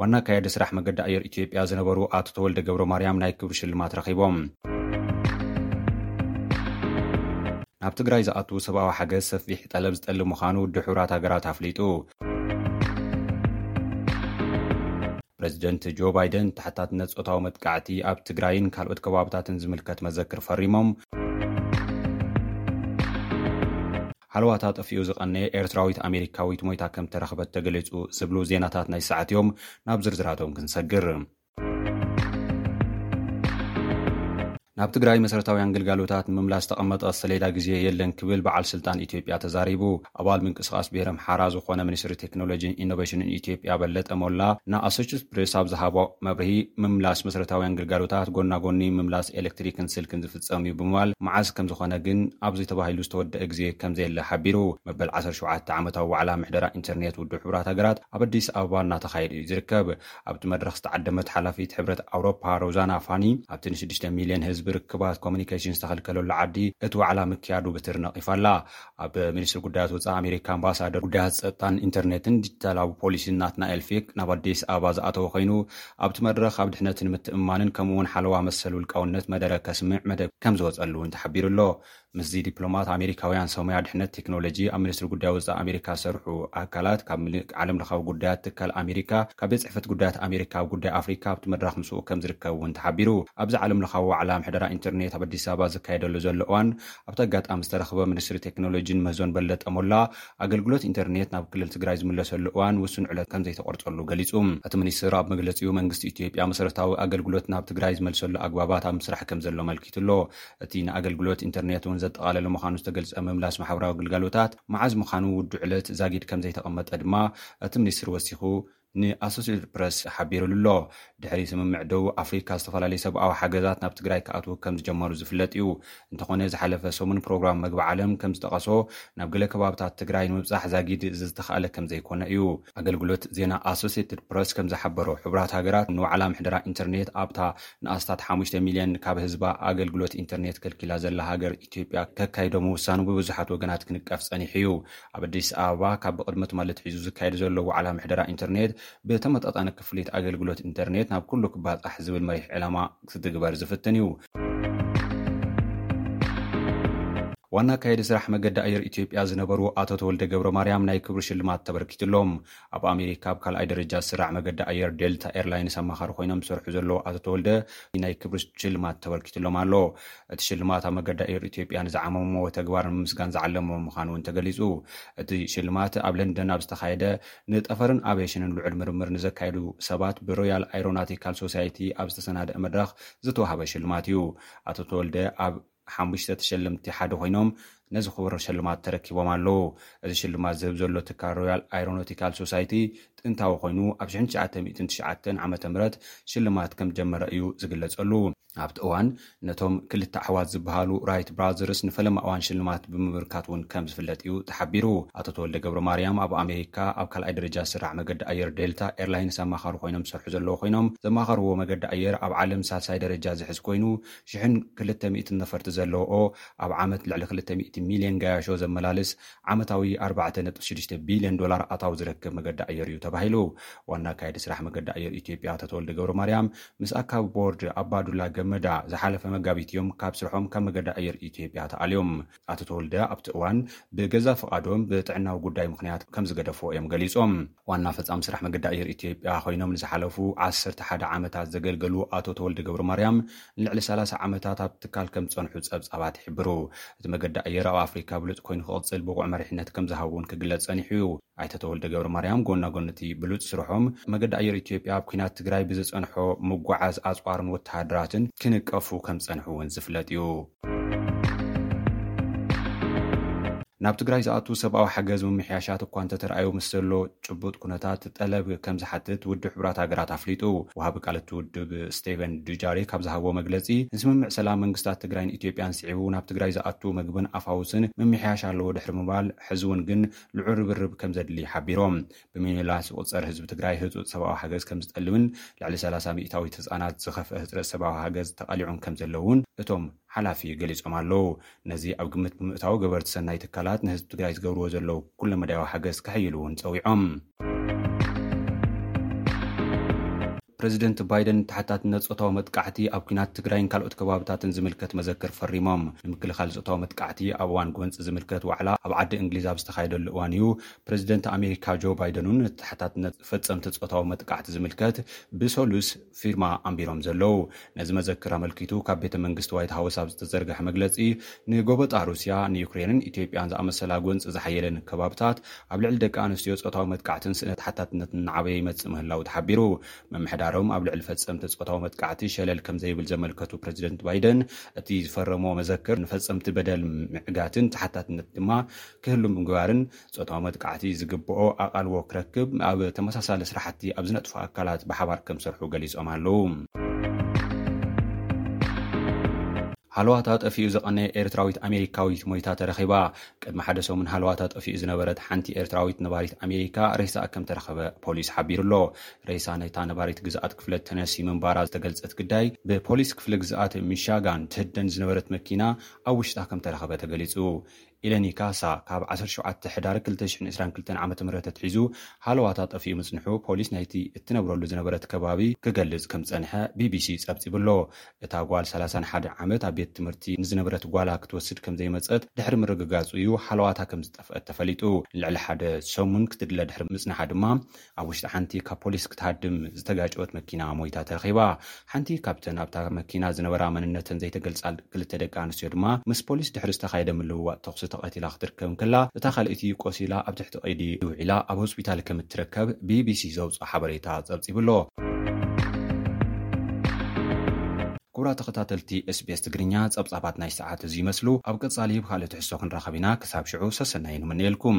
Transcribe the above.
ዋና ኣካያዲ ስራሕ መገዲ ኣየር ኢትዮጵያ ዝነበሩ ኣቶ ተወልደ ገብረማርያም ናይ ክብሪ ሽልማት ረኺቦም። ናብ ትግራይ ዝኣቱ ሰብኣዊ ሓገዝ ሰፊሕ ጠለብ ዝጠልብ ምዃኑ ውድብ ሕቡራት ሃገራት ኣፍሊጡ። ፕረዚደንት ጆ ባይደን ተሓታትነት ጾታዊ መጥቃዕቲ ኣብ ትግራይን ካልኦት ከባብታትን ዝምልከት መዘክር ፈሪሞም። ዓለዋታ ጠፊኡ ዝቐነየ ኤርትራዊት ኣሜሪካዊት ሞይታ ከም እተረኽበት ተገሊጹ ዝብሉ ዜናታት ናይዚ ሰዓት እዮም። ናብ ዝርዝራቶም ክንሰግር። ናብ ትግራይ መሰረታውያን ግልጋሎታት ንምምላስ ዝተቐመጠ ሰሌዳ ግዜ የለን ክብል በዓል ስልጣን ኢትዮጵያ ተዛሪቡ። ኣባል ምንቅስቓስ ብሄረ ኣምሓራ ዝኾነ ሚኒስትሪ ቴክኖሎጂን ኢኖቬሽንን ኢትዮጵያ በለጠ ሞላ ንኣሶሽትድ ፕሬስ ኣብ ዝሃቦ መብርሂ ምምላስ መሰረታውያን ግልጋሎታት ጎናጎኒ ምምላስ ኤሌክትሪክን ስልክን ጸምዩ ብምባል፣ መዓዝ ከም ዝኾነ ግን ኣብዚ ተባሂሉ ዝተወደኣ ግዜ ከም ዘየለ ሓቢሩ። መበል ዓሰርተ ሸውዓተ ዓመታዊ ዋዕላ ምሕደራ ኢንተርኔት ውድብ ሕቡራት ሃገራት ኣብ ኣዲስ ኣበባ እናተኻየደ እዩ ዝርከብ። ኣብቲ መድረኽ ዝተዓደመት ሓላፊት ሕብረት ኣውሮፓ ሮዛና ፋኒ፣ ኣብቲ ንሽዱሽተ ሚልዮን ህዝቢ ርክባት ኮሙኒኬሽን ዝተኸልከለሉ ዓዲ እቲ ዋዕላ ምክያዱ ብትሪ ነቒፋ ኣላ። ኣብ ሚኒስትሪ ጉዳያት ወፃኢ ኣሜሪካ ኣምባሳደር ጉዳያት ፀጥታን ኢንተርኔትን ዲጂታላዊ ፖሊሲን ናትናኤል ፊክ ናብ ኣዲስ ኣበባ ዝኣተወ ኮይኑ ኣብቲ መድረኽ ኣብ ድሕነትን ምትእምማንን ከምኡ እውን ሓለዋ መሰል ውልቃውነት መደረ ከስምዕ መደብ ከም ዝወፀሉ እውን ተሓቢሩ ኣሎ። ምስዚ ዲፕሎማት ኣሜሪካውያን ሰብ ሞያ ድሕነት ቴክኖሎጂ ኣብ ሚኒስትሪ ጉዳይ ወፃኢ ኣሜሪካ ዝሰርሑ ኣካላት ካብ ዓለም ለኻዊ ጉዳያት ትካል ኣሜሪካ ካብ ቤት ፅሕፈት ጉዳያት ኣሜሪካ ኣብ ጉዳይ ኣፍሪካ ኣብቲ መድረኽ ምስኡ ከም ዝርከብ እውን ተሓቢሩ። ኣብዚ ዓለም ለኻዊ ዋዕላ ምሕደራ ኢንተርኔት ኣብ ኣዲስ ኣበባ ዝካየደሉ ዘሎ እዋን ኣብቲ ኣጋጣሚ ዝተረኽበ ሚኒስትሪ ቴክኖሎጂን ምህዞን በለጠ ሞላ፣ ኣገልግሎት ኢንተርኔት ናብ ክልል ትግራይ ዝምለሰሉ እዋን ውሱን ዕለት ከምዘይተቖርፀሉ ገሊፁ። እቲ ሚኒስትር ኣብ መግለፂኡ፣ መንግስቲ ኢትዮጵያ መሰረታዊ ኣገልግሎት ናብ ትግራይ ዝመልሰሉ ኣግባባት ኣብ ምስራሕ ከምዘሎ ኣመልኪቱ ኣሎ። እቲ ንኣገልግሎት ኢንተርኔት እውን ዘጠቓለለ ምዃኑ ዝተገልፀ ምምላስ ማሕበራዊ ግልጋሎታት መዓዝ ምዃኑ ውዱእ ዕለት ዛጊድ ከምዘይተቐመጠ ድማ እቲ ሚኒስትር ወሲኹ ንኣሶሴትድ ፕረስ ሓቢሩሉ'ሎ። ድሕሪ ስምምዕ ደቡብ ኣፍሪካ ዝተፈላለዩ ሰብኣዊ ሓገዛት ናብ ትግራይ ክኣትዉ ከምዝጀመሩ ዝፍለጥ እዩ። እንተኾነ ዝሓለፈ ሰሙን ፕሮግራም መግቢ ዓለም ከምዝጠቐሶ ናብ ገለ ከባብታት ትግራይ ንምብፃሕ ዛጊድ ዝተኽኣለ ከምዘይኮነ እዩ። ኣገልግሎት ዜና ኣሶሴትድ ፕረስ ከምዝሓበሮ ሕቡራት ሃገራት ንዋዕላ ምሕደራ ኢንተርኔት ኣብታ ንኣስታት ሓሙሽተ ሚልየን ካብ ህዝባ ኣገልግሎት ኢንተርኔት ከልኪላ ዘላ ሃገር ኢትዮጵያ ከካይዶ ምውሳኑ ብብዙሓት ወገናት ክንቀፍ ፀኒሑ እዩ። ኣብ ኣዲስ ኣበባ ካብ ብቕድመ ትማሊ ኣትሒዙ ዝካየድ ዘሎ ዋዕላ ምሕደራ ኢንተርኔት ብተመጣጣኒ ክፍሊት ኣገልግሎት ኢንተርኔት ናብ ኩሉ ክባፃሕ ዝብል መሪሕ ዕላማ ክትግበር ዝፍትን እዩ። ዋና ኣካየዲ ስራሕ መገዲ ኣየር ኢትዮጵያ ዝነበሩ ኣቶ ተወልደ ገብረማርያም ናይ ክብሪ ሽልማት ተበርኪትሎም። ኣብ ኣሜሪካ ኣብ ካልኣይ ደረጃ ዝስራዕ መገዲ ኣየር ዴልታ ኤርላይንስ ኣማኻሪ ኮይኖም ዝሰርሑ ዘለዉ ኣቶ ተወልደ ናይ ክብሪ ሽልማት ተበርኪትሎም ኣሎ። እቲ ሽልማት ኣብ መገዲ ኣየር ኢትዮጵያ ንዝዓመምዎ ተግባር ንምምስጋን ዝዓለመ ምዃኑ እውን ተገሊፁ። እቲ ሽልማት ኣብ ለንደን ኣብ ዝተኻየደ ንጠፈርን ኣቬሽንን ልዑል ምርምር ንዘካየዱ ሰባት ብሮያል ኣይሮናቲካል ሶሳይቲ ኣብ ዝተሰናደኣ መድረኽ ዝተውሃበ ሽልማት እዩ። ኣቶ ተወልደ ኣብ ሓሙሽተ ተሸለምቲ ሓደ ኮይኖም ነዚ ክቡር ሽልማት ተረኪቦም ኣለዉ። እዚ ሽልማት ዝህብ ዘሎ ትካል ሮያል ኣይሮኖቲካል ሶሳይቲ ጥንታዊ ኮይኑ ኣብ ሽሕን ትሽዓተ ሚእትን ትሽዓተን ዓመተ ምህረት ሽልማት ከም ዝጀመረ እዩ ዝግለጸሉ። ኣብቲ እዋን ነቶም ክልተ ኣሕዋት ዝበሃሉ ራይት ብራዘርስ ንፈለማ እዋን ሽልማት ብምብርካት እውን ከም ዝፍለጥ እዩ ተሓቢሩ። ኣቶ ተወልደ ገብረማርያም ኣብ ኣሜሪካ ኣብ ካልኣይ ደረጃ ዝስራሕ መገዲ ኣየር ዴልታ ኤርላይንስ ኣማኻሪ ኮይኖም ዝሰርሑ ዘለዉ ኮይኖም ዘማኸርዎ መገዲ ኣየር ኣብ ዓለም ሳልሳይ ደረጃ ዝሕዝ ኮይኑ ሽሕን ክልተ ሚእትን ነፈርቲ ዘለውኦ ኣብ ዓመት ልዕሊ ክልተ ሚእቲ ሚልየን ገያሾ ዘመላልስ ዓመታዊ ኣርባዕተ ነጥቢ ሽዱሽተ ቢልየን ዶላር ኣታዊ ዝረክብ መገዲ ኣየር እዩ ተባሂሉ። ዋና ኣካያዲ ስራሕ መገዲ ኣየር ኢትዮጵያ ኣቶ ተወልደ ገብረማርያም ምስ ኣካቢ ቦርድ ኣባዱላ ገመዳ ዝሓለፈ መጋቢት እዮም ካብ ስርሖም ካብ መገዲ ኣየር ኢትዮጵያ ተኣልዮም። ኣቶ ተወልደ ኣብቲ እዋን ብገዛእ ፍቓዶም ብጥዕናዊ ጉዳይ ምኽንያት ከምዝገደፍዎ እዮም ገሊፆም። ዋና ፈፃሚ ስራሕ መገዲ ኣየር ኢትዮጵያ ኾይኖም ንዝሓለፉ ዓሰርተ ሓደ ዓመታት ዘገልገሉ ኣቶ ተወልደ ገብረማርያም ንልዕሊ ሰላሳ ዓመታት ኣብቲ ትካል ከምዝፀንሑ ፀብፃባት ይሕብሩ። እቲ መገዲ ኣየር ኣብ ኣፍሪካ ብሉፅ ኮይኑ ክቕፅል ብቑዕ መሪሕነት ከምዝሃቡ እውን ክግለፅ ፀኒሑ እዩ። ኣይተ ተወልደ ገብረማርያም ጎና ጎኒ'ቲ ብሉፅ ስርሖም፣ መገዲ ኣየር ኢትዮጵያ ኣብ ኲናት ትግራይ ብዝፀንሖ ምጉዓዝ ኣፅዋርን ወተሃደራትን ክንቀፉ ከምዝፀንሑ እውን ዝፍለጥ እዩ። ናብ ትግራይ ዝኣቱ ሰብኣዊ ሓገዝ ምምሕያሻት እኳ እንተተርኣዩ ምስ ዘሎ ጭቡጥ ኩነታት ጠለብ ከምዝሓትት ውድብ ሕቡራት ሃገራት ኣፍሊጡ። ወሃቢ ቃል እቲ ውድብ ስቴቨን ዱጃሪክ ኣብ ዝሃቦ መግለፂ ንስምምዕ ሰላም መንግስታት ትግራይን ኢትዮጵያን ስዒቡ ናብ ትግራይ ዝኣቱ ምግብን ኣፋውስን ምምሕያሽ ኣለዎ ድሕሪ ምባል ሕዚ እውን ግን ልዑል ርብርብ ከምዘድሊ ሓቢሮም። ብምምላስ ዝቑፀር ህዝቢ ትግራይ ህፁፅ ሰብኣዊ ሓገዝ ከምዝጠልብን ልዕሊ ሰላሳ ሚኢታዊት ህፃናት ዝኸፍኣ ህፅረት ሰብኣዊ ሃገዝ ተቓሊዖም ከምዘለው እውን እቶም ሓላፊ ገሊፆም ኣለው። ነዚ ኣብ ግምት ብምእታው ገበርቲ ሰናይ ትካላት ንህዝቢ ትግራይ ዝገብርዎ ዘለው ኩለ መዳያዊ ሓገዝ ከሐይሉ እውን ፀዊዖም። ፕረዚደንት ባይደን ተሓታትነት ፆታዊ መጥቃዕቲ ኣብ ኲናት ትግራይን ካልኦት ከባብታትን ዝምልከት መዘክር ፈሪሞም። ንምክልኻል ፆታዊ መጥቃዕቲ ኣብ እዋን ጎንፂ ዝምልከት ዋዕላ ኣብ ዓዲ እንግሊዝ ኣብ ዝተኻየደሉ እዋን እዩ ፕረዚደንት ኣሜሪካ ጆ ባይደን'ውን ነቲ ተሓታትነት ፈፀምቲ ፆታዊ መጥቃዕቲ ዝምልከት ብሰሉስ ፊርማ ኣንቢሮም ዘለዉ። ነዚ መዘክር ኣመልኪቱ ካብ ቤተ መንግስቲ ዋይት ሃውስ ኣብ ዝተዘርግሐ መግለጺ ንጎበጣ ሩስያ ንዩክሬንን ኢትዮጵያን ዝኣመሰላ ጎንፂ ዝሓየለን ከባብታት ኣብ ልዕሊ ደቂ ኣንስትዮ ፆታዊ መጥቃዕትን ስእነት ሓታትነትን እናዓበየ ይመፅእ ምህላው ተሓቢሩ። ምምሕዳሮም ኣብ ልዕሊ ፈፀምቲ ፆታዊ መጥቃዕቲ ሸለል ከምዘይብል ዘመልከቱ ፕረዚደንት ባይደን እቲ ዝፈረምዎ መዘክር ንፈፀምቲ በደል ምዕጋትን ተሓታትነት ድማ ክህሉ ምግባርን ጾታዊ መጥቃዕቲ ዝግብኦ ኣቓልቦ ክረክብ ኣብ ተመሳሳሊ ስራሕቲ ኣብ ዝነጥፉ ኣካላት ብሓባር ከምሰርሑ ገሊጾም ኣለው። ሃለዋታ ጠፊኡ ዝቐነየ ኤርትራዊት ኣሜሪካዊት ሞይታ ተረኺባ። ቅድሚ ሓደ ሰሙን ሃለዋታ ጠፊኡ ዝነበረት ሓንቲ ኤርትራዊት ነባሪት ኣሜሪካ ሬሳኣ ከም ተረኸበ ፖሊስ ሓቢሩ'ሎ። ሬሳ ናይታ ነባሪት ግዝኣት ክፍለ ተነሲ ምንባራ ዝተገልጸት ግዳይ ብፖሊስ ክፍለ ግዝኣት ሚሻጋን ትህደን ዝነበረት መኪና ኣብ ውሽጣ ከም ተረኸበ ተገሊጹ። ኢለኒ ካሳ ካብ ዓሰርተ ሸውዓተ ሕዳር ክልተ ሽሕን ዕስራን ክልተን ዓመተ ምህረት ኣትሒዙ ሃለዋታ ጠፊኡ ምጽንሑ ፖሊስ ናይቲ እትነብረሉ ዝነበረት ከባቢ ክገልጽ ከም ዝጸንሐ ቢቢሲ ጸብጺቡ ኣሎ። እታ ጓል ሰላሳን ሓደን ዓመት ኣብ ቤት ትምህርቲ ንዝነበረት ጓላ ክትወስድ ከም ዘይመጸት ድሕሪ ምርግጋጹ እዩ ሃለዋታ ከም ዝጠፍአት ተፈሊጡ። ንልዕሊ ሓደ ሰሙን ክትድለ ድሕሪ ምጽንሓ ድማ ኣብ ውሽጢ ሓንቲ ካብ ፖሊስ ክትሃድም ዝተጋጨወት መኪና ሞይታ ተረኺባ። ሓንቲ ካብተን ኣብታ መኪና ዝነበራ መንነተን ዘይተገልጻ ክልተ ደቂ ኣንስትዮ ድማ ምስ ፖሊስ ድሕሪ ዝተኻየደ ምልውዋጥ ተኹሲ ተቐቲላ ክትርከብ እንከላ እታ ካልኣይቲ ቆሲላ ኣብ ትሕቲ ቀይዲ ውዒላ ኣብ ሆስፒታል ከምትርከብ ቢቢሲ ዘውጽኦ ሓበሬታ ጸብጺቡ ኣሎ። ክቡራት ተኸታተልቲ SBS ትግርኛ ጸብጻባት ናይ ሰዓት እዚ ይመስሉ። ኣብ ቀጻሊ ብኻልእ ትሕዝቶ ክንራኸብ ኢና ክሳብ ሽዑ ሰሰናዩ ንምነየልኩም።